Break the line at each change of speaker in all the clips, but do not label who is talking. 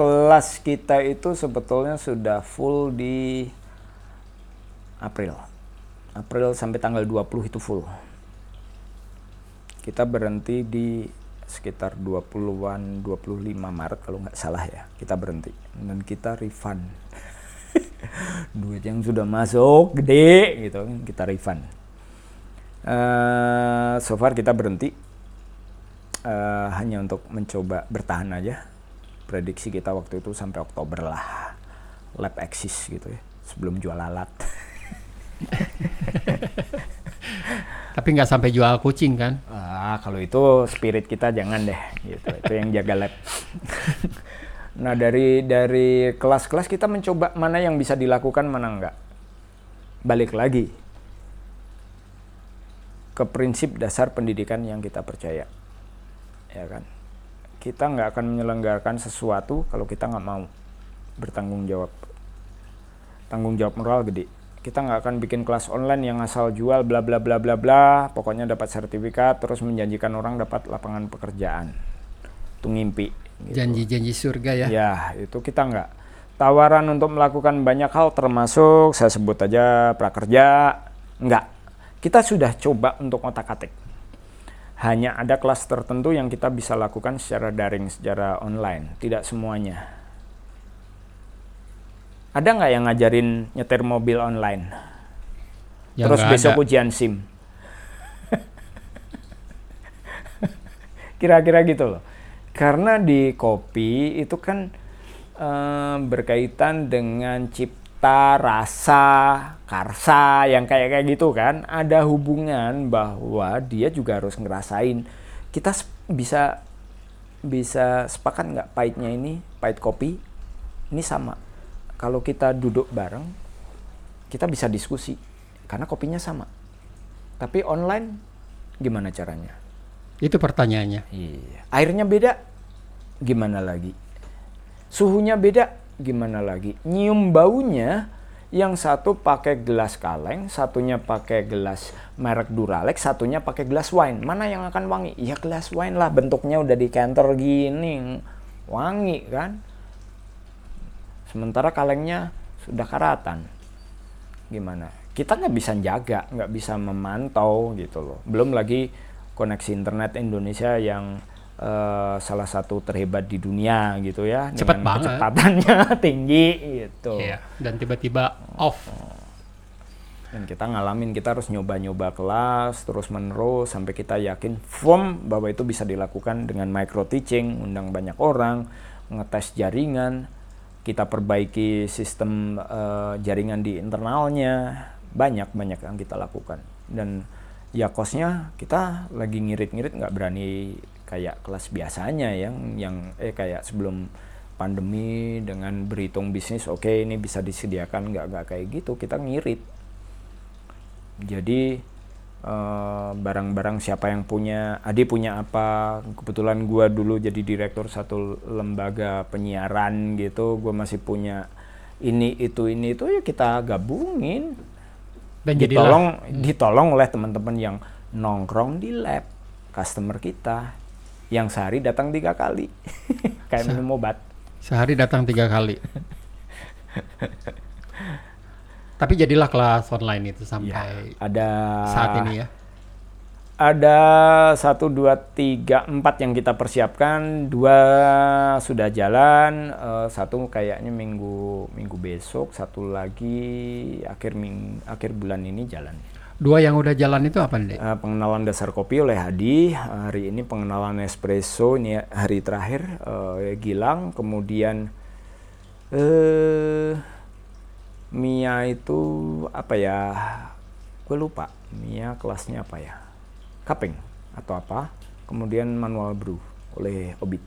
kelas kita itu sebetulnya sudah full di April. April sampai tanggal 20 itu full. Kita berhenti di sekitar 20-an 25 Maret kalau nggak salah ya. Kita berhenti dan kita refund. Duit yang sudah masuk gede gitu kita refund. Uh, so far kita berhenti uh, hanya untuk mencoba bertahan aja prediksi kita waktu itu sampai Oktober lah. Lab eksis gitu ya sebelum jual alat.
Tapi nggak sampai jual kucing kan?
Ah kalau itu spirit kita jangan deh gitu. Itu yang jaga lab. Nah dari dari kelas-kelas kita mencoba mana yang bisa dilakukan mana enggak balik lagi ke prinsip dasar pendidikan yang kita percaya ya kan kita nggak akan menyelenggarakan sesuatu kalau kita nggak mau bertanggung jawab. Tanggung jawab moral gede. Kita nggak akan bikin kelas online yang asal jual bla bla bla bla bla pokoknya dapat sertifikat terus menjanjikan orang dapat lapangan pekerjaan. Itu ngimpi
gitu. janji-janji surga ya.
Ya itu kita nggak. Tawaran untuk melakukan banyak hal termasuk saya sebut aja prakerja nggak. Kita sudah coba untuk otak atik hanya ada kelas tertentu yang kita bisa lakukan secara daring, secara online. Tidak semuanya. Ada nggak yang ngajarin nyetir mobil online? Ya, Terus besok ada. ujian SIM. Kira-kira gitu loh. Karena di kopi itu kan eh, berkaitan dengan chip cita, rasa, karsa yang kayak kayak gitu kan ada hubungan bahwa dia juga harus ngerasain. Kita bisa bisa sepakat nggak pahitnya ini pahit kopi? Ini sama. Kalau kita duduk bareng kita bisa diskusi karena kopinya sama. Tapi online gimana caranya?
Itu pertanyaannya.
Iya. Airnya beda gimana lagi? Suhunya beda gimana lagi? Nyium baunya yang satu pakai gelas kaleng, satunya pakai gelas merek Duralex, satunya pakai gelas wine. Mana yang akan wangi? Ya gelas wine lah, bentuknya udah di canter gini, wangi kan. Sementara kalengnya sudah karatan. Gimana? Kita nggak bisa jaga, nggak bisa memantau gitu loh. Belum lagi koneksi internet Indonesia yang uh, salah satu terhebat di dunia gitu ya
Cepat
dengan
banget.
kecepatannya tinggi gitu
iya. dan tiba-tiba off
dan kita ngalamin kita harus nyoba-nyoba kelas terus menerus sampai kita yakin form bahwa itu bisa dilakukan dengan micro teaching undang banyak orang ngetes jaringan kita perbaiki sistem uh, jaringan di internalnya banyak banyak yang kita lakukan dan ya kosnya kita lagi ngirit-ngirit nggak berani kayak kelas biasanya yang yang eh kayak sebelum pandemi dengan berhitung bisnis oke okay, ini bisa disediakan nggak nggak kayak gitu kita ngirit. Jadi eh, barang-barang siapa yang punya Adi punya apa kebetulan gua dulu jadi direktur satu lembaga penyiaran gitu gua masih punya ini itu ini itu ya kita gabungin. Dan ditolong jadilah. ditolong oleh teman-teman yang nongkrong di lab customer kita yang sehari datang tiga kali. Kayak Se minum obat.
sehari datang tiga kali. Tapi jadilah kelas online itu sampai ya,
ada
saat ini ya.
Ada satu dua tiga empat yang kita persiapkan. Dua sudah jalan uh, satu kayaknya minggu minggu besok satu lagi akhir ming akhir bulan ini jalan
Dua yang udah jalan itu apa nih?
Uh, pengenalan dasar kopi oleh Hadi. Hari ini pengenalan espresso ini hari terakhir uh, Gilang. Kemudian uh, Mia itu apa ya? Gue lupa. Mia kelasnya apa ya? Kaping atau apa? Kemudian manual brew oleh Obit.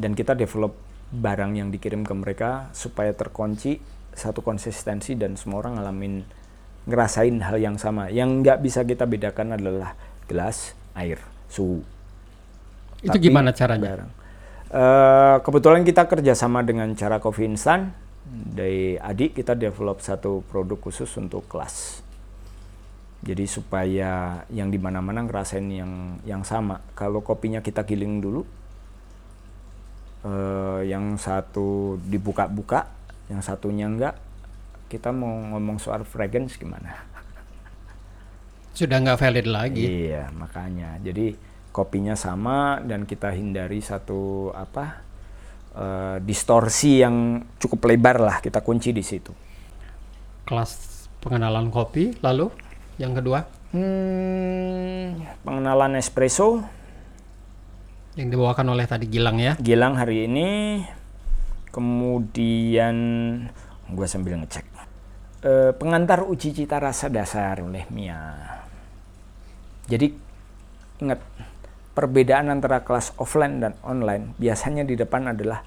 Dan kita develop barang yang dikirim ke mereka supaya terkunci satu konsistensi dan semua orang ngalamin ngerasain hal yang sama. Yang nggak bisa kita bedakan adalah gelas, air, suhu.
Itu Tapi gimana caranya? Barang.
Uh, kebetulan kita kerjasama dengan cara Coffee Instant dari adik kita develop satu produk khusus untuk kelas. Jadi supaya yang di mana-mana ngerasain yang yang sama. Kalau kopinya kita giling dulu, eh, yang satu dibuka-buka, yang satunya enggak. Kita mau ngomong soal fragrance gimana?
Sudah nggak valid lagi.
Iya, makanya. Jadi kopinya sama dan kita hindari satu apa eh, distorsi yang cukup lebar lah. Kita kunci di situ.
Kelas pengenalan kopi, lalu yang kedua
Hmm, pengenalan espresso
yang dibawakan oleh tadi Gilang ya.
Gilang hari ini. Kemudian gue sambil ngecek. Eh, pengantar uji cita rasa dasar oleh Mia. Jadi ingat perbedaan antara kelas offline dan online biasanya di depan adalah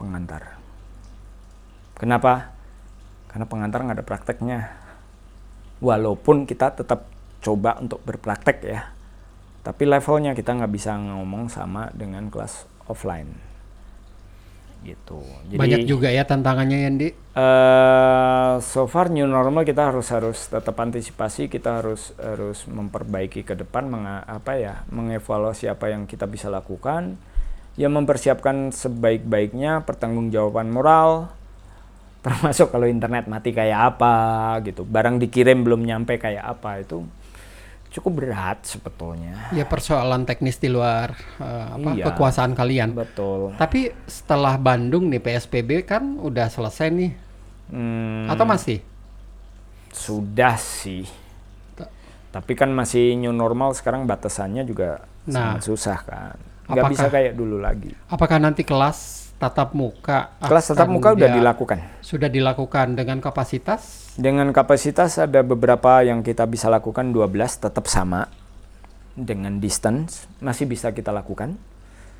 pengantar. Kenapa? Karena pengantar nggak ada prakteknya. Walaupun kita tetap coba untuk berpraktek ya. Tapi levelnya kita nggak bisa ngomong sama dengan kelas offline. Gitu. Jadi,
Banyak juga ya tantangannya Yandi.
eh so far new normal kita harus harus tetap antisipasi kita harus harus memperbaiki ke depan menga- apa ya mengevaluasi apa yang kita bisa lakukan ya mempersiapkan sebaik-baiknya pertanggungjawaban moral termasuk kalau internet mati kayak apa gitu barang dikirim belum nyampe kayak apa itu cukup berat sebetulnya
Ya persoalan teknis di luar eh, apa
Iya.
kekuasaan kalian.
betul
Tapi setelah Bandung nih PSBB kan udah selesai nih
Hmm,
atau masih?
Sudah sih.
Ta-
Tapi kan masih new normal sekarang batasannya juga
Nah.
sangat susah kan. Nggak
Apakah-
bisa kayak dulu lagi.
Apakah nanti kelas tatap muka?
Kelas tatap muka udah
dia-
dilakukan.
Sudah dilakukan dengan kapasitas
Dengan kapasitas ada beberapa yang kita bisa lakukan 12 tetap sama. Dengan distance masih bisa kita lakukan.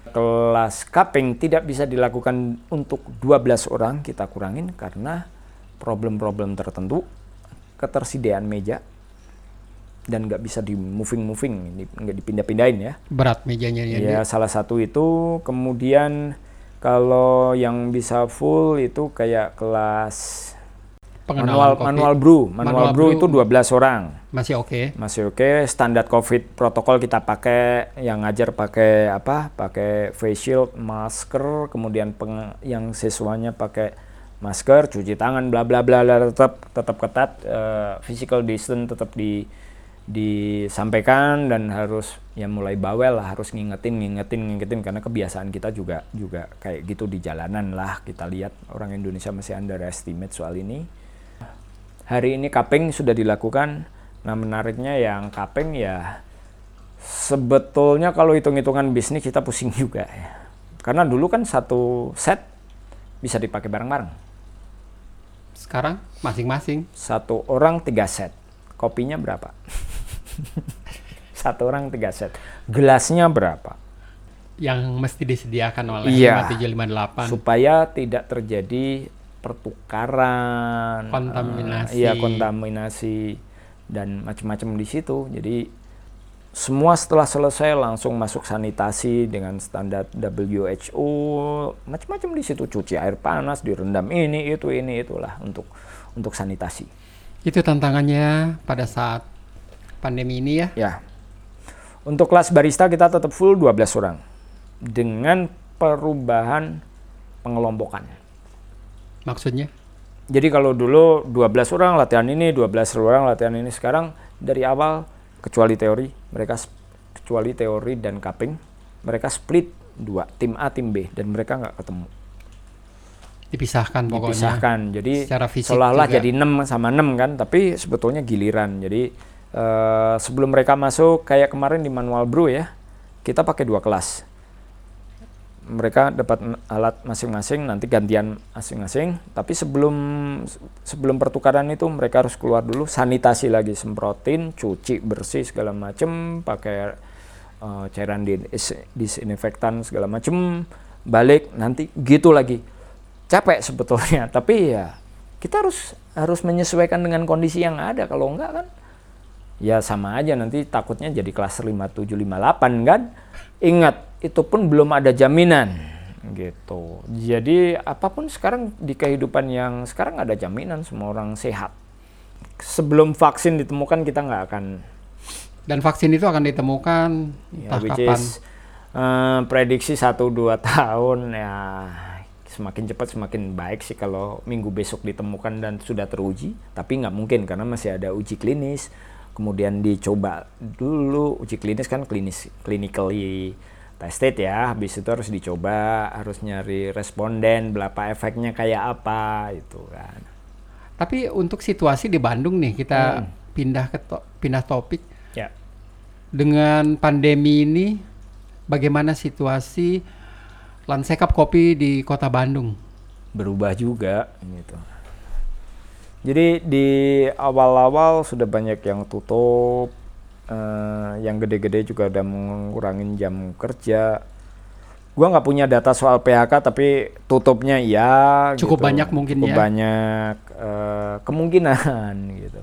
Kelas cupping tidak bisa dilakukan untuk 12 orang kita kurangin karena problem-problem tertentu ketersediaan meja dan nggak bisa di moving moving nggak dipindah-pindahin ya
berat mejanya Yandi.
Ya salah satu itu kemudian kalau yang bisa full itu kayak kelas
Pengenalan
manual
kopi.
manual brew, manual,
Manual
brew,
brew.
itu 12 orang.
Masih oke.
Masih oke, standar Covid protokol kita pakai yang ngajar pakai apa? Pakai face shield, masker, kemudian peng- yang siswanya pakai masker, cuci tangan, bla bla bla bla, tetap tetap ketat eh, physical distance tetap di disampaikan dan harus ya mulai bawel lah harus ngingetin ngingetin ngingetin. Karena kebiasaan kita juga juga kayak gitu di jalanan lah. Kita lihat orang Indonesia masih underestimate soal ini. Hari ini cupping sudah dilakukan. Nah menariknya yang cupping ya sebetulnya kalau hitung-hitungan bisnis kita pusing juga ya. Karena dulu kan satu set bisa dipakai bareng-bareng.
Sekarang masing-masing.
satu orang tiga set. Kopinya berapa satu orang tiga set gelasnya berapa
yang mesti disediakan oleh
Iya.
5758.
supaya tidak terjadi pertukaran
Kontaminasi.
eh, iya kontaminasi dan macam-macam di situ jadi semua setelah selesai langsung masuk sanitasi dengan standar WHO macam-macam di situ cuci air panas direndam ini itu ini itulah untuk untuk sanitasi
Itu tantangannya pada saat pandemi ini ya.
Ya. Untuk kelas barista kita tetap full 12 orang. Dengan perubahan pengelompokan.
Maksudnya
Jadi kalau dulu 12 orang latihan ini, 12 orang latihan ini sekarang dari awal kecuali teori, mereka kecuali teori dan cupping, mereka split dua, tim A, tim B dan mereka nggak ketemu.
dipisahkan pokoknya.
dipisahkan. Jadi
Secara fisik
seolah-olah jadi 6 sama 6 kan, tapi sebetulnya giliran. Jadi eh, sebelum mereka masuk kayak kemarin di manual brew ya, kita pakai dua kelas. Mereka dapat alat masing-masing, nanti gantian masing-masing. Tapi sebelum sebelum pertukaran itu mereka harus keluar dulu, sanitasi lagi, semprotin, cuci bersih segala macem, pakai eh, cairan dis- disinfektan segala macem, balik nanti gitu lagi capek sebetulnya tapi ya kita harus harus menyesuaikan dengan kondisi yang ada kalau enggak kan ya sama aja nanti takutnya jadi kelas 5758 kan ingat itu pun belum ada jaminan gitu jadi apa pun sekarang di kehidupan yang sekarang ada jaminan semua orang sehat sebelum vaksin ditemukan kita nggak akan
Dan vaksin itu akan ditemukan
ya,
entah
which
kapan.
is Uh, prediksi 1-2 tahun ya semakin cepat semakin baik sih kalau minggu besok ditemukan dan sudah teruji. Tapi nggak mungkin karena masih ada uji klinis. Kemudian dicoba dulu uji klinis kan klinis clinically tested ya. Habis itu harus dicoba, harus nyari responden, berapa efeknya kayak apa itu kan.
Tapi untuk situasi di Bandung nih kita hmm. pindah ke to pindah topik.
Ya.
Dengan pandemi ini bagaimana situasi lansekap kopi di kota Bandung?
Berubah juga gitu. Jadi di awal-awal sudah banyak yang tutup, uh, yang gede-gede juga udah mengurangin jam kerja. Gua nggak punya data soal PHK tapi tutupnya iya.
Cukup gitu. banyak mungkin
Cukup ya. banyak uh, kemungkinan gitu.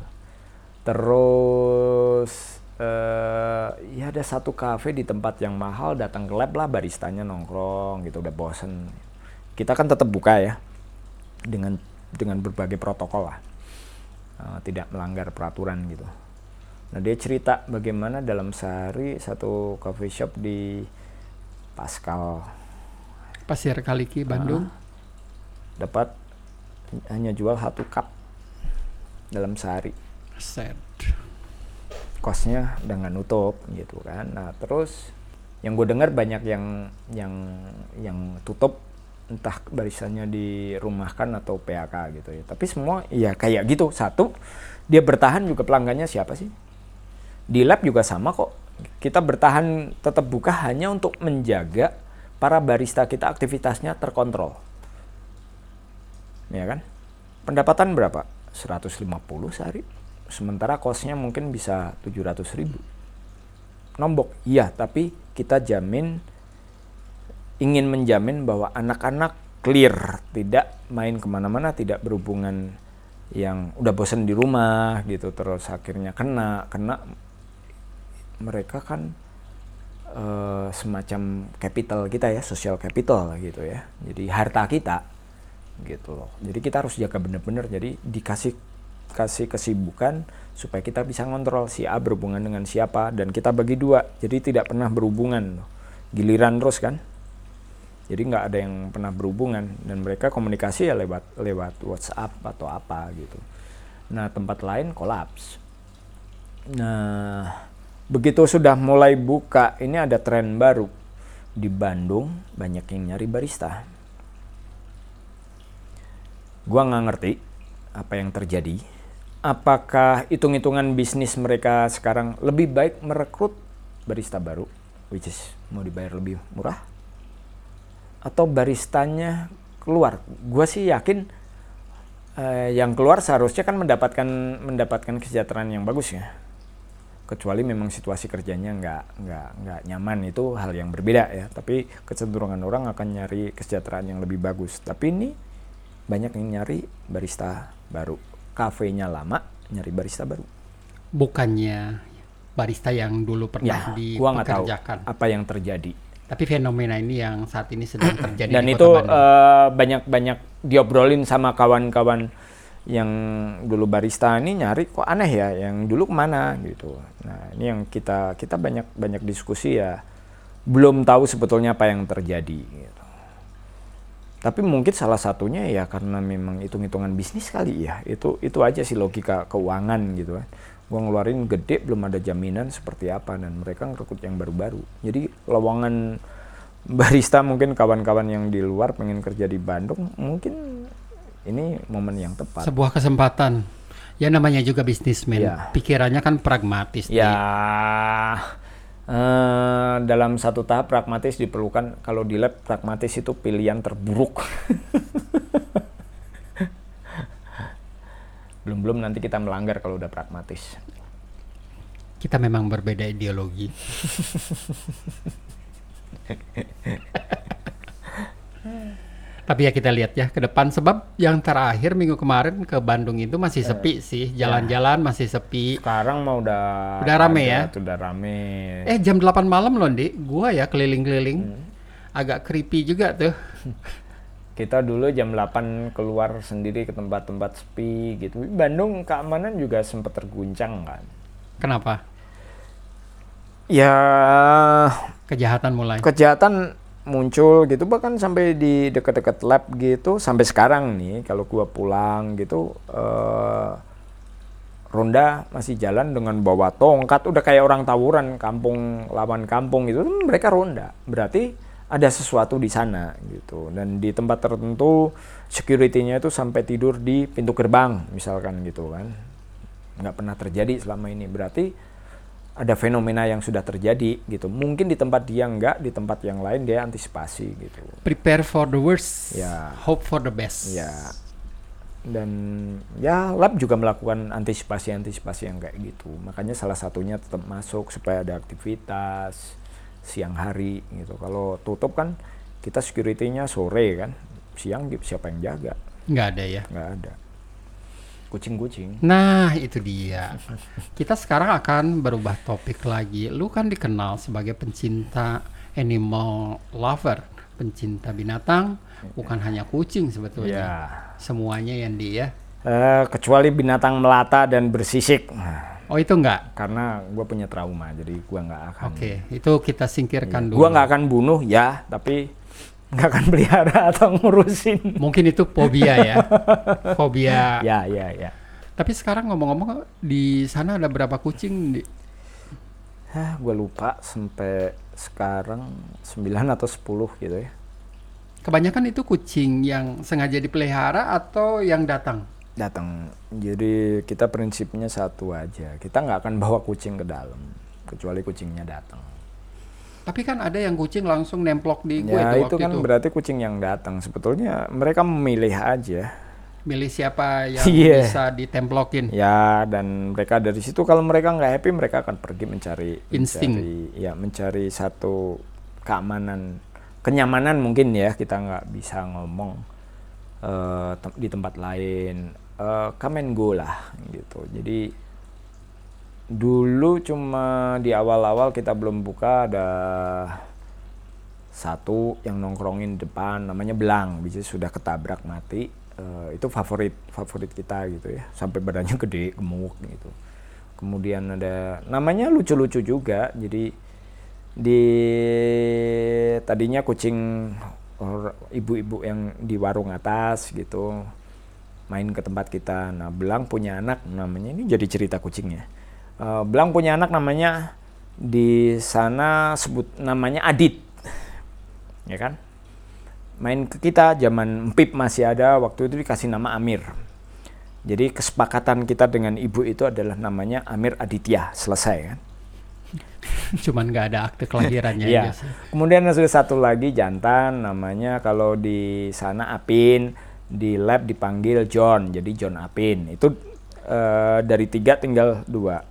Terus uh, ya ada satu kafe di tempat yang mahal datang ke lab lah baristanya nongkrong gitu udah bosen kita kan tetap buka ya dengan dengan berbagai protokol lah. Uh, tidak melanggar peraturan gitu. Nah dia cerita bagaimana dalam sehari satu coffee shop di Pascal.
Pasir Kaliki Bandung. Uh,
dapat hanya jual satu cup dalam sehari.
Set.
Kosnya dengan nutup gitu kan. Nah terus yang gue dengar banyak yang yang yang tutup entah barisannya dirumahkan atau PHK gitu ya. Tapi semua ya kayak gitu. Satu dia bertahan juga pelanggannya siapa sih? Di lab juga sama kok. Kita bertahan tetap buka hanya untuk menjaga para barista kita aktivitasnya terkontrol. Ya kan? Pendapatan berapa? 150 sehari. Sementara kosnya mungkin bisa 700 ribu. Nombok. Iya tapi kita jamin ingin menjamin bahwa anak-anak clear tidak main ke mana-mana tidak berhubungan yang udah bosen di rumah gitu terus akhirnya kena kena mereka kan uh, semacam capital kita ya social capital gitu ya. Jadi harta kita gitu loh. Jadi kita harus jaga bener-bener jadi dikasih kasih kesibukan supaya kita bisa ngontrol si A berhubungan dengan siapa dan kita bagi dua. Jadi tidak pernah berhubungan giliran terus kan jadi nggak ada yang pernah berhubungan. Dan mereka komunikasi ya lewat lewat WhatsApp atau apa gitu. Nah tempat lain kolaps. Nah begitu sudah mulai buka ini ada tren baru. Di Bandung banyak yang nyari barista. Gua nggak ngerti apa yang terjadi. Apakah hitung-hitungan bisnis mereka sekarang lebih baik merekrut barista baru, which is mau dibayar lebih murah, atau baristanya keluar? Gue sih yakin eh, yang keluar seharusnya kan mendapatkan mendapatkan kesejahteraan yang bagus ya. Kecuali memang situasi kerjanya nggak nggak nggak nyaman itu hal yang berbeda ya. Tapi kecenderungan orang akan nyari kesejahteraan yang lebih bagus. Tapi ini banyak yang nyari barista baru kafenya lama nyari barista baru
bukannya barista yang dulu pernah ya, dipekerjakan
apa yang terjadi
tapi fenomena ini yang saat ini sedang terjadi
dan itu uh, banyak-banyak diobrolin sama kawan-kawan yang dulu barista ini nyari kok aneh ya yang dulu ke mana gitu nah ini yang kita kita banyak banyak diskusi ya belum tahu sebetulnya apa yang terjadi gitu. Tapi mungkin salah satunya ya karena memang hitung-hitungan bisnis kali ya. Itu itu aja sih logika keuangan gitu kan. Gua ngeluarin gede belum ada jaminan seperti apa dan mereka ngerekrut yang baru-baru. Jadi lowongan barista mungkin kawan-kawan yang di luar pengen kerja di Bandung mungkin ini momen yang tepat.
Sebuah kesempatan. Ya namanya juga bisnismen. Ya. Pikirannya kan pragmatis.
Ya. Nih Uh, dalam satu tahap pragmatis diperlukan kalau di lab pragmatis itu pilihan terburuk belum belum nanti kita melanggar kalau udah pragmatis
kita memang berbeda ideologi Tapi ya kita lihat ya ke depan sebab yang terakhir minggu kemarin ke Bandung itu masih eh, sepi sih, jalan-jalan ya. masih sepi.
Sekarang mau udah
udah rame ya.
Udah rame.
Eh jam 8 malam loh, Dik. Gua ya keliling-keliling. Hmm. Agak creepy juga tuh.
Kita dulu jam 8 keluar sendiri ke tempat-tempat sepi gitu. Bandung keamanan juga sempat terguncang kan.
Kenapa?
Ya
Kejahatan mulai.
kejahatan muncul gitu bahkan sampai di dekat-dekat lab gitu sampai sekarang nih kalau gua pulang gitu eh, ronda masih jalan dengan bawa tongkat udah kayak orang tawuran kampung lawan kampung gitu mereka ronda berarti ada sesuatu di sana gitu dan di tempat tertentu security-nya itu sampai tidur di pintu gerbang misalkan gitu kan nggak pernah terjadi selama ini berarti ada fenomena yang sudah terjadi gitu. Mungkin di tempat dia enggak, di tempat yang lain dia antisipasi gitu.
Prepare for the worst,
Ya.
hope for the best.
Ya. Dan ya lab juga melakukan antisipasi-antisipasi yang kayak gitu. Makanya salah satunya tetap masuk supaya ada aktivitas siang hari gitu. Kalau tutup kan kita security-nya sore kan. Siang siapa yang jaga?
Nggak ada ya.
Nggak ada. Kucing-kucing.
Nah, itu dia. Kita sekarang akan berubah topik lagi. Lu kan dikenal sebagai pencinta animal lover, pencinta binatang, bukan hanya kucing sebetulnya.
Ya.
Semuanya yang dia.
Eh, kecuali binatang melata dan bersisik. Nah,
Oh, itu enggak.
karena gue punya trauma jadi gue nggak akan
Oke, itu kita singkirkan dulu.
gue nggak akan bunuh ya tapi nggak akan pelihara atau ngurusin
Mungkin itu fobia ya. Fobia.
ya ya ya
Tapi sekarang ngomong-ngomong di sana ada berapa kucing? Di...
Hah, gue lupa sampai sekarang 9 atau 10 gitu ya
Kebanyakan itu kucing yang sengaja dipelihara atau yang datang?
Datang jadi kita prinsipnya satu aja kita nggak akan bawa kucing ke dalam kecuali kucingnya datang
Tapi kan ada yang kucing langsung nemplok di gue
ya itu
waktu
kan
itu.
berarti kucing yang datang sebetulnya mereka memilih aja
Milih siapa yang
Iya.
bisa ditemplokin.
Ya, dan mereka dari situ kalau mereka nggak happy, mereka akan pergi mencari
Insting.
mencari, ya mencari satu keamanan, kenyamanan mungkin ya kita nggak bisa ngomong eh, tem- di tempat lain, eh, come and go lah gitu. Jadi dulu cuma di awal-awal kita belum buka ada satu yang nongkrongin depan namanya Belang, bisa sudah ketabrak mati. Eh, itu favorit favorit kita gitu ya, sampai badannya gede, gemuk gitu. Kemudian ada namanya lucu-lucu juga, jadi di tadinya kucing ibu-ibu yang di warung atas gitu main ke tempat kita. Nah, Belang punya anak namanya ini jadi cerita kucingnya. Eh, Belang punya anak namanya di sana sebut namanya Adit. Ya kan? Main ke kita zaman Empip masih ada, waktu itu dikasih nama Amir. Jadi kesepakatan kita dengan ibu itu adalah namanya Amir Aditya, selesai kan?
Cuman nggak ada akte kelahirannya
Iya.
sih.
Kemudian ada satu lagi jantan namanya kalau di sana Apin, di lab dipanggil John, jadi John Apin. Itu eh, dari tiga tinggal dua.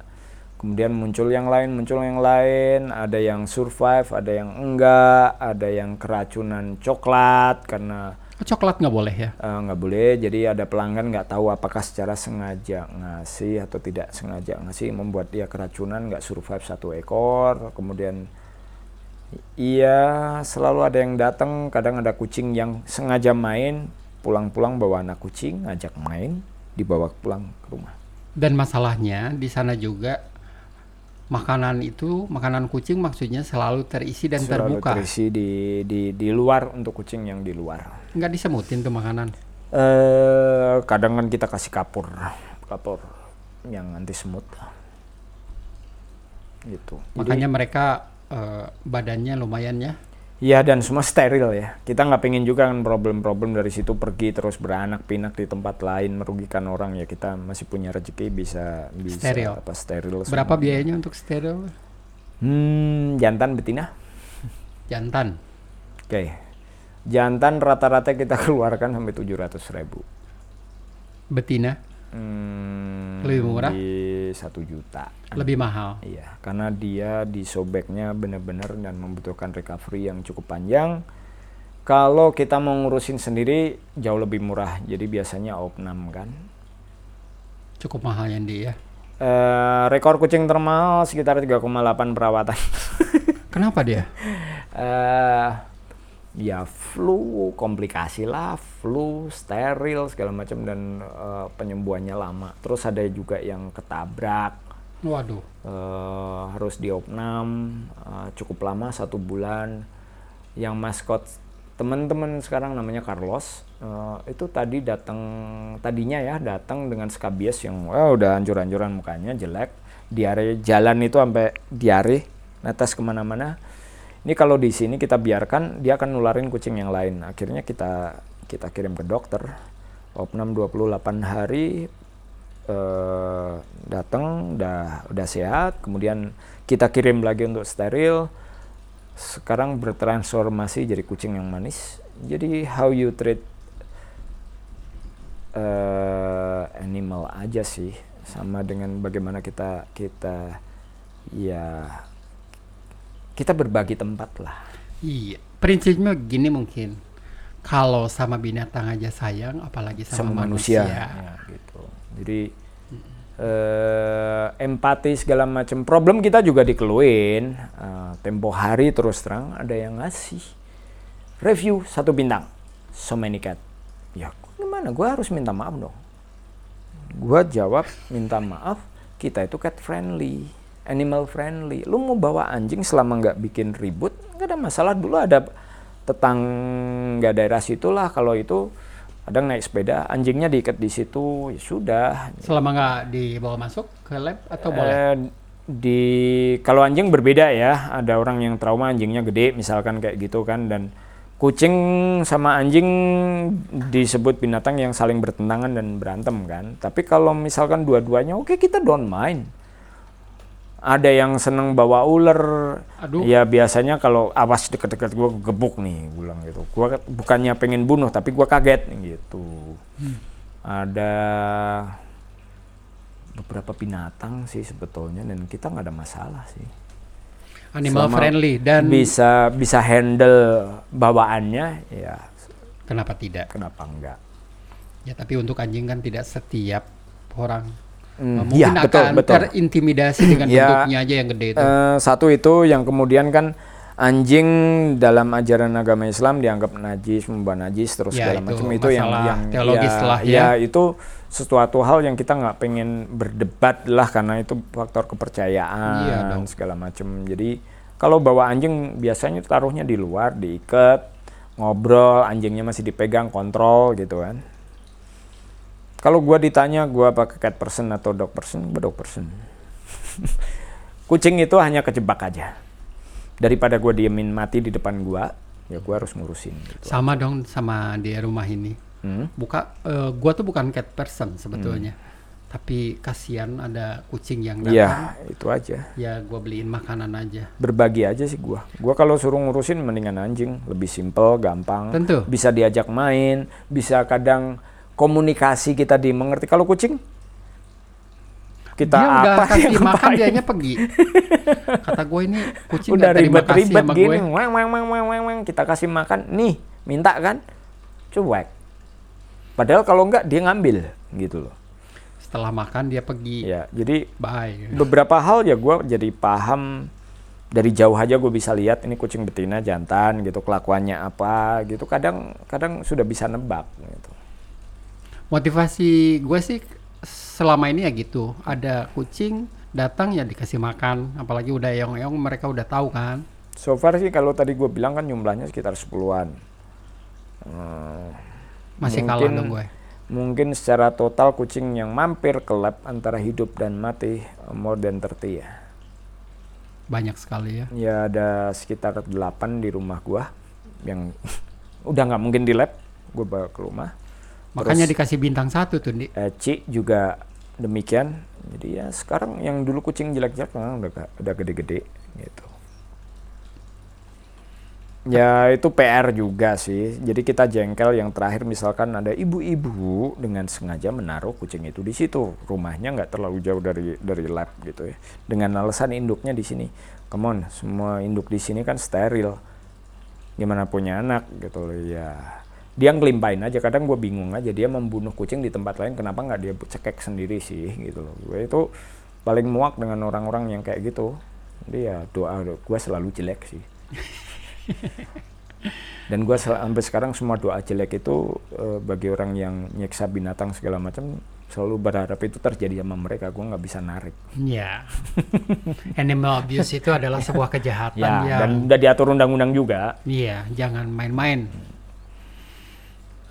Kemudian muncul yang lain, muncul yang lain. Ada yang survive, ada yang enggak, ada yang keracunan coklat karena
coklat nggak boleh ya?
eh, nggak boleh. Jadi ada pelanggan nggak tahu apakah secara sengaja ngasih atau tidak sengaja ngasih membuat dia keracunan nggak survive satu ekor. Kemudian iya selalu ada yang datang. Kadang ada kucing yang sengaja main pulang-pulang bawa anak kucing ngajak main dibawa pulang ke rumah.
Dan masalahnya di sana juga makanan itu makanan kucing maksudnya selalu terisi dan
Selalu
terbuka.
terisi di di di luar untuk kucing yang di luar.
Nggak disemutin tuh makanan.
Eh kadang kan kita kasih kapur, kapur yang anti semut. Gitu. Jadi-
Makanya mereka eh, badannya lumayan ya.
Iya dan semua steril ya. Kita nggak pengen juga kan problem-problem dari situ pergi terus beranak pinak di tempat lain merugikan orang ya. Kita masih punya rezeki bisa bisa
Steril.
apa steril.
Berapa
semua.
biayanya untuk steril?
Hmm, jantan betina.
Jantan.
Oke. Jantan rata-rata kita keluarkan sampai 700 ribu.
Betina
Hmm,
Lebih murah?
Di satu juta.
lebih mahal.
Iya, karena dia disobeknya benar-benar dan membutuhkan recovery yang cukup panjang. Kalau kita mau ngurusin sendiri jauh lebih murah. Jadi biasanya opnam kan.
Cukup mahal yang dia.
Eh, rekor kucing termahal sekitar 3,8 perawatan.
Kenapa dia?
eh ya flu, komplikasi lah, flu, steril segala macam dan eh, penyembuhannya lama. Terus ada juga yang ketabrak.
Waduh.
Eh, harus diopnam eh, cukup lama satu bulan. Yang maskot teman-teman sekarang namanya Carlos eh, itu tadi datang tadinya ya datang dengan skabies yang wah udah hancur-hancuran mukanya jelek diare jalan itu sampai diare netes ke mana-mana ini kalau di sini kita biarkan dia akan nularin kucing yang lain. Akhirnya kita kita kirim ke dokter. Opnam 28 hari eh, datang udah udah sehat. Kemudian kita kirim lagi untuk steril. Sekarang bertransformasi jadi kucing yang manis. Jadi how you treat eh, animal aja sih. Sama dengan bagaimana kita kita ya kita berbagi tempat lah
Iya. Prinsipnya gini mungkin. Kalau sama binatang aja sayang, apalagi sama,
sama manusia, Ya, gitu. Jadi eh, empati segala macam problem kita juga dikeluhin. Eh, tempo hari terus terang ada yang ngasih review satu bintang, so many cat. Ya gimana? Gue harus minta maaf dong. Gue jawab minta maaf. Kita itu cat friendly, animal friendly. Lu mau bawa anjing selama nggak bikin ribut, nggak ada masalah. Dulu ada tetangga daerah situlah kalau itu kadang naik sepeda anjingnya diikat di situ ya sudah
Selama nggak dibawa masuk ke lab atau boleh?
Eh, di kalau anjing berbeda ya ada orang yang trauma anjingnya gede misalkan kayak gitu kan dan kucing sama anjing disebut binatang yang saling bertentangan dan berantem kan tapi kalau misalkan dua-duanya oke kita don't mind ada yang seneng bawa ular.
Aduh.
ya biasanya kalau awas deket-deket gue gebuk nih bilang gitu. Gue bukannya pengen bunuh tapi gue kaget gitu. Ada beberapa binatang sih sebetulnya dan kita nggak ada masalah sih.
Animal
Selama
friendly dan
bisa bisa handle bawaannya ya.
Kenapa tidak?
kenapa enggak?
Ya tapi untuk anjing kan tidak setiap orang
Hmm,
mungkin
iya, betul,
akan
betul.
terintimidasi dengan
Ya,
bentuknya aja yang gede itu.
Eh, satu itu yang kemudian kan anjing dalam ajaran agama Islam dianggap najis, membawa najis terus
Ya,
segala
itu
macam itu yang yang
teologis
ya,
lah ya.
ya itu sesuatu hal yang kita nggak pengen berdebat lah karena itu faktor kepercayaan
Iya dong.
segala macam. Jadi kalau bawa anjing biasanya taruhnya di luar, diikat, ngobrol, anjingnya masih dipegang, kontrol gitu kan. Kalau gua ditanya gua pakai cat person atau dog person, gua dog person. Kucing itu hanya kejebak aja. Daripada gua diemin mati di depan gua, ya gua harus ngurusin gitu.
Sama dong sama di rumah ini.
Hmm?
Buka eh, gua tuh bukan cat person sebetulnya. Tapi kasihan ada kucing yang datang.
Iya, itu aja.
Ya gua beliin makanan aja.
Berbagi aja sih gua. Gua kalau suruh ngurusin mendingan anjing, lebih simple, gampang.
Tentu.
Bisa diajak main, bisa kadang komunikasi kita dimengerti. Kalau kucing kita
dia udah
apa
kasih makan dianya pergi. Kata gue ini kucing
udah ribet-ribet
sama
gini, weng, weng, weng, weng, weng, weng. kita kasih makan, nih minta kan, cuek. Padahal kalau enggak dia ngambil gitu loh.
Setelah makan dia pergi.
Ya, jadi
Bye.
beberapa hal ya gue jadi paham dari jauh aja gue bisa lihat ini kucing betina jantan gitu kelakuannya apa gitu kadang kadang sudah bisa nebak gitu.
Motivasi gue sih selama ini ya gitu. Ada kucing datang ya dikasih makan, apalagi udah yong-yong mereka udah tahu kan.
So far sih kalau tadi gue bilang kan jumlahnya sekitar 10-an. Hmm,
Masih kalah
Mungkin-
dong gue.
mungkin secara total kucing yang mampir ke lab antara hidup dan mati eh, more than 30 ya.
Banyak sekali ya.
Ya ada sekitar 8 di rumah gua yang udah nggak mungkin di lab, gue bawa ke rumah.
Makanya
Terus-
dikasih bintang satu tuh, Di.
Eh, Ci juga demikian. Jadi ya sekarang yang dulu kucing jelek-jelek sekarang udah ga- udah gede-gede gitu. Ya itu PR juga sih. Jadi kita jengkel yang terakhir misalkan ada ibu-ibu dengan sengaja menaruh kucing itu di situ. Rumahnya nggak terlalu jauh dari dari lab gitu ya. Dengan alasan induknya di sini. Come on, semua induk di sini kan steril. Gimana punya anak gitu loh ya. Dia ngelimpain aja. Kadang gue bingung aja dia membunuh kucing di tempat lain. Kenapa nggak dia cekek sendiri sih gitu loh. Gue itu paling muak dengan orang-orang yang kayak gitu. Jadi ya doa gue selalu jelek sih. Dan gue sampai sekarang semua doa jelek itu eh, bagi orang yang nyeksa binatang segala macam selalu berharap itu terjadi sama mereka gue nggak bisa narik
Ya. Animal abuse itu adalah sebuah kejahatan
ya
yang
dan udah diatur undang-undang juga
Iya, jangan main-main.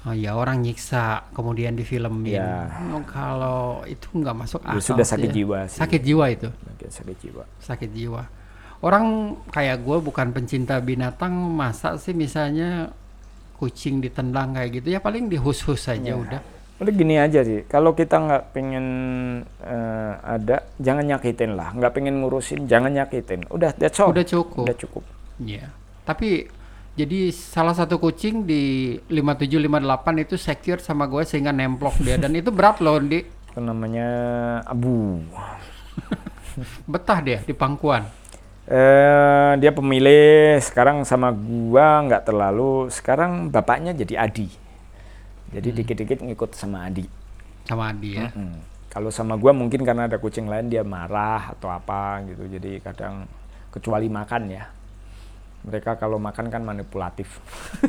Oh ya orang nyiksa kemudian difilmin.
Iya.
Oh, kalau itu nggak masuk
Ya,
akal.
sudah sakit
ya.
jiwa sih.
Sakit jiwa itu,
bagian sakit jiwa
sakit jiwa. Orang kayak gue bukan pencinta binatang, masa sih misalnya kucing ditendang kayak gitu ya paling dihus-hus saja udah.
Udah gini aja sih, kalau kita nggak pengen eh, ada, jangan nyakitin lah. Nggak pengen ngurusin, jangan nyakitin. Udah, that's all.
Udah cukup.
Udah cukup.
Iya. Tapi jadi salah satu kucing di 5758 itu secure sama gue sehingga nemplok dia dan itu berat loh di
Itu namanya abu.
betah dia di pangkuan.
Eh, dia pemilih sekarang sama gua nggak terlalu. Sekarang bapaknya jadi Adi. Jadi dikit-dikit ngikut sama Adi.
sama Adi ya.
Mm. Kalau sama gua mungkin karena ada kucing lain dia marah atau apa gitu. Jadi kadang kecuali makan ya. Mereka kalau makan kan manipulatif.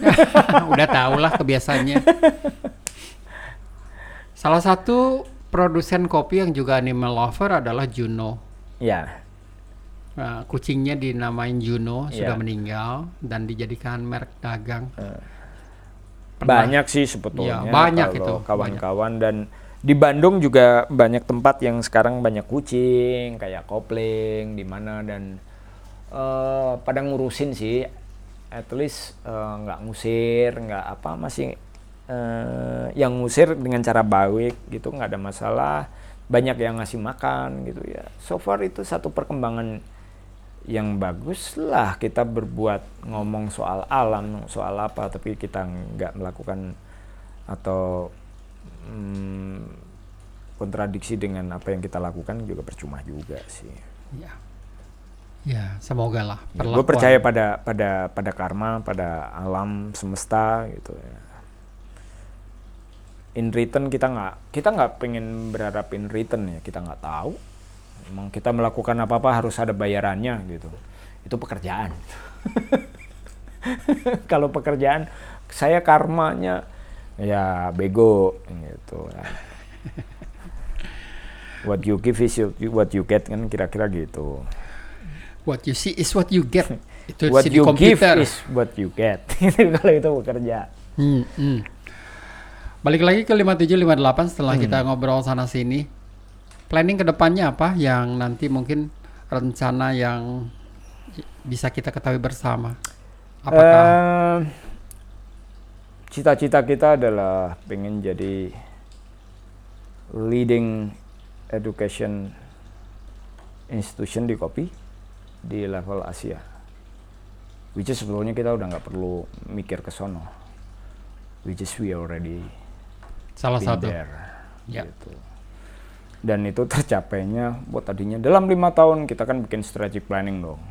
Udah tau lah kebiasaannya. Salah satu produsen kopi yang juga animal lover adalah Juno.
ya,
Nah, kucingnya dinamain Juno sudah
Iya.
meninggal dan dijadikan merek dagang. Pernah-
banyak sih sebetulnya.
Iya, banyak
kalau
itu,
Kawan-kawan dan di Bandung juga banyak tempat yang sekarang banyak kucing kayak kopling di mana dan eh, pada ngurusin sih. At least eh, nggak ngusir, nggak apa masih eh, yang ngusir dengan cara baik gitu nggak ada masalah. Banyak yang ngasih makan gitu ya. So far itu satu perkembangan yang bagus lah kita berbuat ngomong soal alam soal apa tapi kita nggak melakukan atau mm, kontradiksi dengan apa yang kita lakukan juga percuma juga sih.
Ya. Ya, semoga lah.
gue
perlakuan-
percaya pada pada pada karma, pada alam semesta gitu ya. In return kita nggak kita nggak pengen berharap in return ya kita nggak tahu. Emang kita melakukan apa apa harus ada bayarannya gitu. Itu pekerjaan. Kalau pekerjaan saya karmanya ya bego gitu. ya. What you give is you- what you get kan kira-kira gitu.
What you see is what you get. Itu
what you give
komputer.
is what you get. Kalau itu bekerja.
Hmm, hmm. Balik lagi ke 5758 setelah kita
Hmm.
ngobrol sana sini. Planning ke depannya apa yang nanti mungkin rencana yang bisa kita ketahui bersama? Apakah
Eh, Cita-cita kita adalah pengen jadi leading education institution di kopi di level Asia. Which is sebetulnya kita udah nggak perlu mikir ke sono. Which is we already
salah satu?
there,
Ya.
gitu. Dan itu tercapainya buat tadinya dalam lima tahun kita kan bikin strategic planning dong.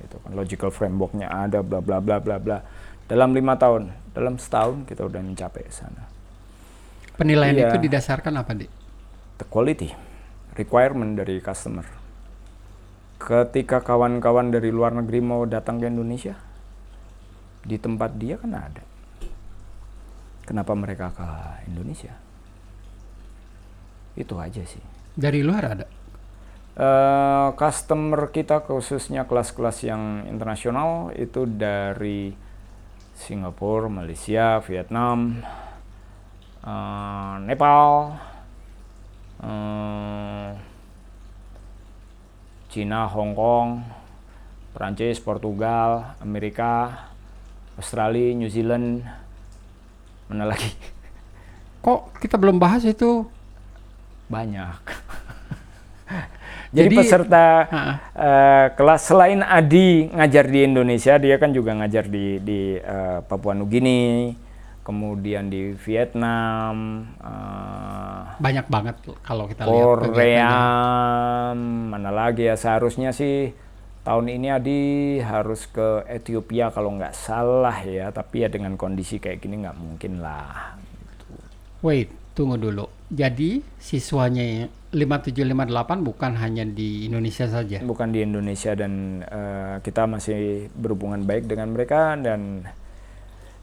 Gitu kan logical frameworknya ada bla bla bla bla bla. Dalam lima tahun, dalam setahun kita udah mencapai sana.
Penilaian
Iya.
itu didasarkan apa, Dik?
The quality requirement dari customer. Ketika kawan-kawan dari luar negeri mau datang ke Indonesia, di tempat dia kan ada. Kenapa mereka ke Indonesia? Itu aja sih.
Dari luar ada.
Eh, customer kita khususnya kelas-kelas yang internasional itu dari Singapura, Malaysia, Vietnam, eh, Nepal, eh, Cina, Hong Kong, Perancis, Portugal, Amerika, Australia, New Zealand, mana lagi?
Kok kita belum bahas itu?
Banyak. Jadi,
Jadi-
peserta eh, kelas selain Adi ngajar di Indonesia, dia kan juga ngajar di di eh, Papua Nugini, kemudian di Vietnam, eh,
banyak banget kalau kita lihat
Korea, mana lagi ya seharusnya sih tahun ini Adi harus ke Ethiopia kalau nggak salah ya, tapi ya dengan kondisi kayak gini nggak mungkin lah.
Wait, tunggu dulu. Jadi siswanya 5758 bukan hanya di Indonesia saja.
bukan di Indonesia dan eh, kita masih berhubungan baik dengan mereka dan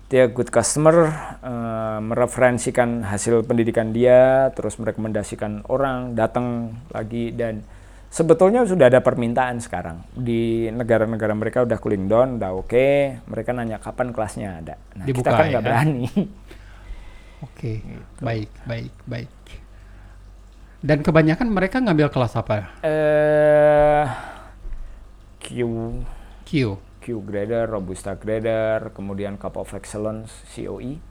dia good customer, uh, mereferensikan hasil pendidikan dia, terus merekomendasikan orang datang lagi dan sebetulnya sudah ada permintaan sekarang di negara-negara mereka udah cooling down, udah oke, okay. mereka nanya kapan kelasnya ada. Nah,
Dibuka,
kita kan nggak
ya?
berani.
Oke, baik, baik, baik. Dan kebanyakan mereka ngambil kelas apa?
Eh Q
Q.
Q grader, Robusta grader, kemudian Cup of Excellence E. COE.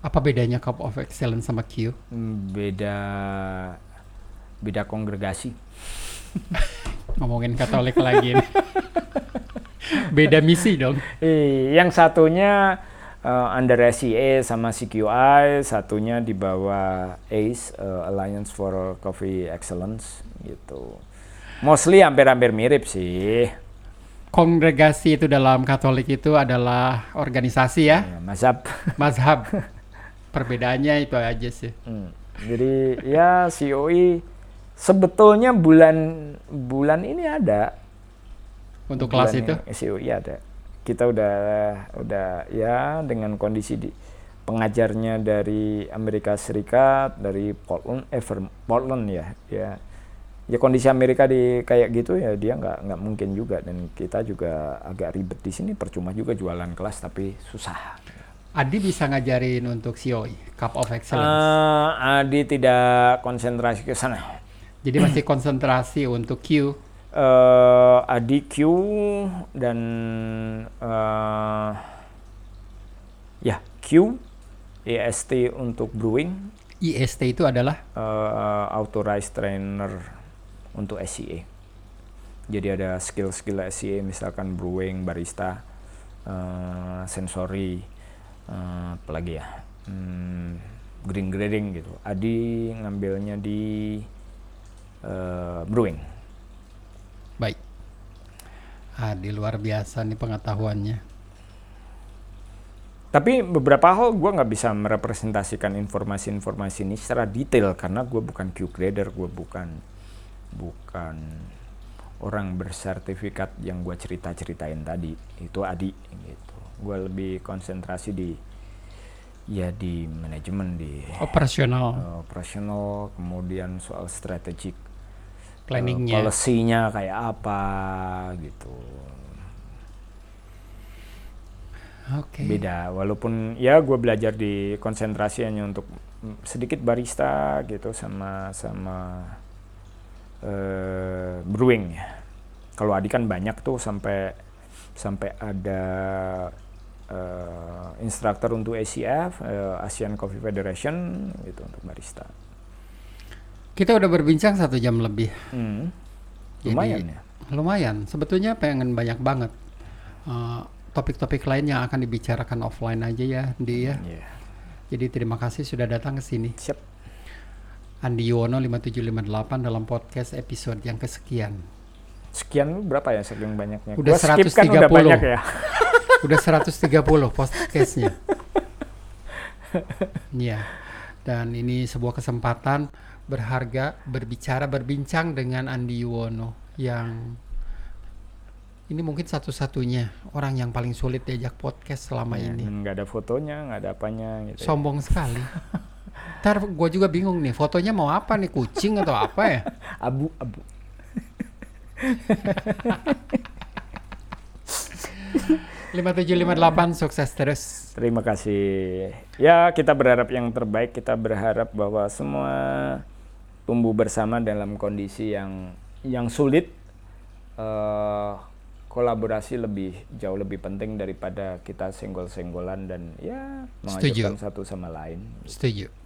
Apa bedanya Cup of Excellence sama Q?
Hmm, Beda beda kongregasi.
Ngomongin Katolik lagi nih. Beda misi dong.
Eh, yang satunya eh, under SCA sama CQI, satunya di bawah ACE eh, Alliance for Coffee Excellence gitu. Mostly hampir-hampir mirip sih.
Kongregasi itu dalam Katolik itu adalah organisasi ya,
Ya, mazhab.
mazhab. Perbedaannya itu aja sih.
Hmm. Jadi ya COE sebetulnya bulan bulan ini ada
Untuk kelas
bulan
itu.
ini COE ada. Kita udah udah ya dengan kondisi di pengajarnya dari Amerika Serikat dari Portland eh Portland ya ya ya kondisi Amerika di kayak gitu ya dia nggak nggak mungkin juga dan kita juga agak ribet di sini percuma juga jualan kelas tapi susah
Adi bisa ngajarin untuk COE, Cup of Excellence.
Eh, Adi tidak konsentrasi ke sana.
Jadi masih konsentrasi untuk Q.
eh Adi Q dan eh ya Q EST untuk brewing
IST itu adalah
eh, authorized trainer untuk SCA. Jadi ada skill-skill SCA misalkan brewing, barista, eh, sensory, eh, apalagi ya, hmm, green grading gitu. Adi ngambilnya di eh, brewing.
baik. Adi luar biasa nih pengetahuannya.
Tapi beberapa hal gue nggak bisa merepresentasikan informasi-informasi ini secara detail karena gue bukan Q grader, gue bukan bukan orang bersertifikat yang gue cerita-ceritain tadi. Itu Adi gitu. Gue lebih konsentrasi di ya di manajemen di
Operasional
eh, operasional, kemudian soal strategik eh,
planningnya.
policy-nya kayak apa gitu.
Oke.
beda walaupun ya gue belajar di konsentrasi hanya untuk mm, sedikit barista gitu sama sama eh, brewing ya kalau Adi kan banyak tuh sampai sampai ada eh, instruktur untuk ACF eh, Asian Coffee Federation gitu untuk barista
Kita udah berbincang satu jam lebih.
Hmm,
Jadi-
lumayan ya
Lumayan. Sebetulnya pengen banyak banget uh, topik-topik lain yang akan dibicarakan offline aja ya, Di ya.
Iya.
Jadi terima kasih sudah datang ke sini.
siap
Andi Yuwono 5758 dalam podcast episode yang kesekian.
sekian berapa ya saking banyaknya
Udah
Gua skip kan udah
130.
banyak ya
Udah 130 podcastnya. Iya. Dan ini sebuah kesempatan berharga berbicara berbincang dengan Andi Yuwono yang ini mungkin satu-satunya orang yang paling sulit diajak podcast selama
Iya,
ini.
nggak ada fotonya nggak ada apanya gitu ya.
Sombong sekali. Ntar gue juga bingung nih, fotonya mau apa nih, kucing atau apa ya?
abu abu
5758 sukses terus.
Terima kasih. Ya, kita berharap yang terbaik. Kita berharap bahwa semua tumbuh bersama dalam kondisi yang yang sulit. Eh, kolaborasi lebih jauh lebih penting daripada kita senggol-senggolan dan ya mengajukan satu sama lain.
Setuju.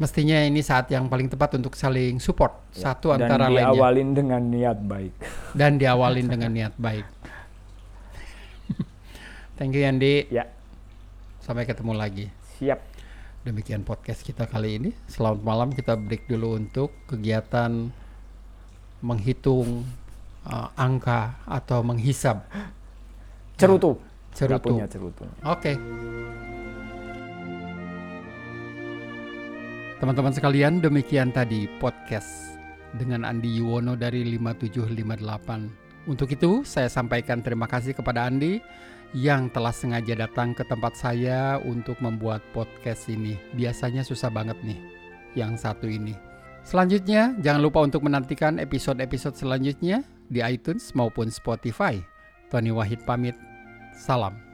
Mestinya ini saat yang paling tepat untuk saling support satu
dan
antara lainnya
diawalin dengan niat baik.
dan diawalin dengan niat baik. Thank you Yandi.
Ya,
Sampai ketemu lagi.
siap.
Demikian podcast kita kali ini. Selamat malam. Kita break dulu untuk kegiatan menghitung uh, angka atau menghisap.
Cerutu.
Cerutu.
Nggak punya cerutu.
Oke. Teman-teman sekalian, demikian tadi podcast dengan Andi Yuwono dari 5758 Untuk itu, saya sampaikan terima kasih kepada Andi yang telah sengaja datang ke tempat saya untuk membuat podcast ini. Biasanya susah banget nih, yang satu ini. Selanjutnya, jangan lupa untuk menantikan episode-episode selanjutnya di iTunes maupun Spotify. Tony Wahid pamit, salam.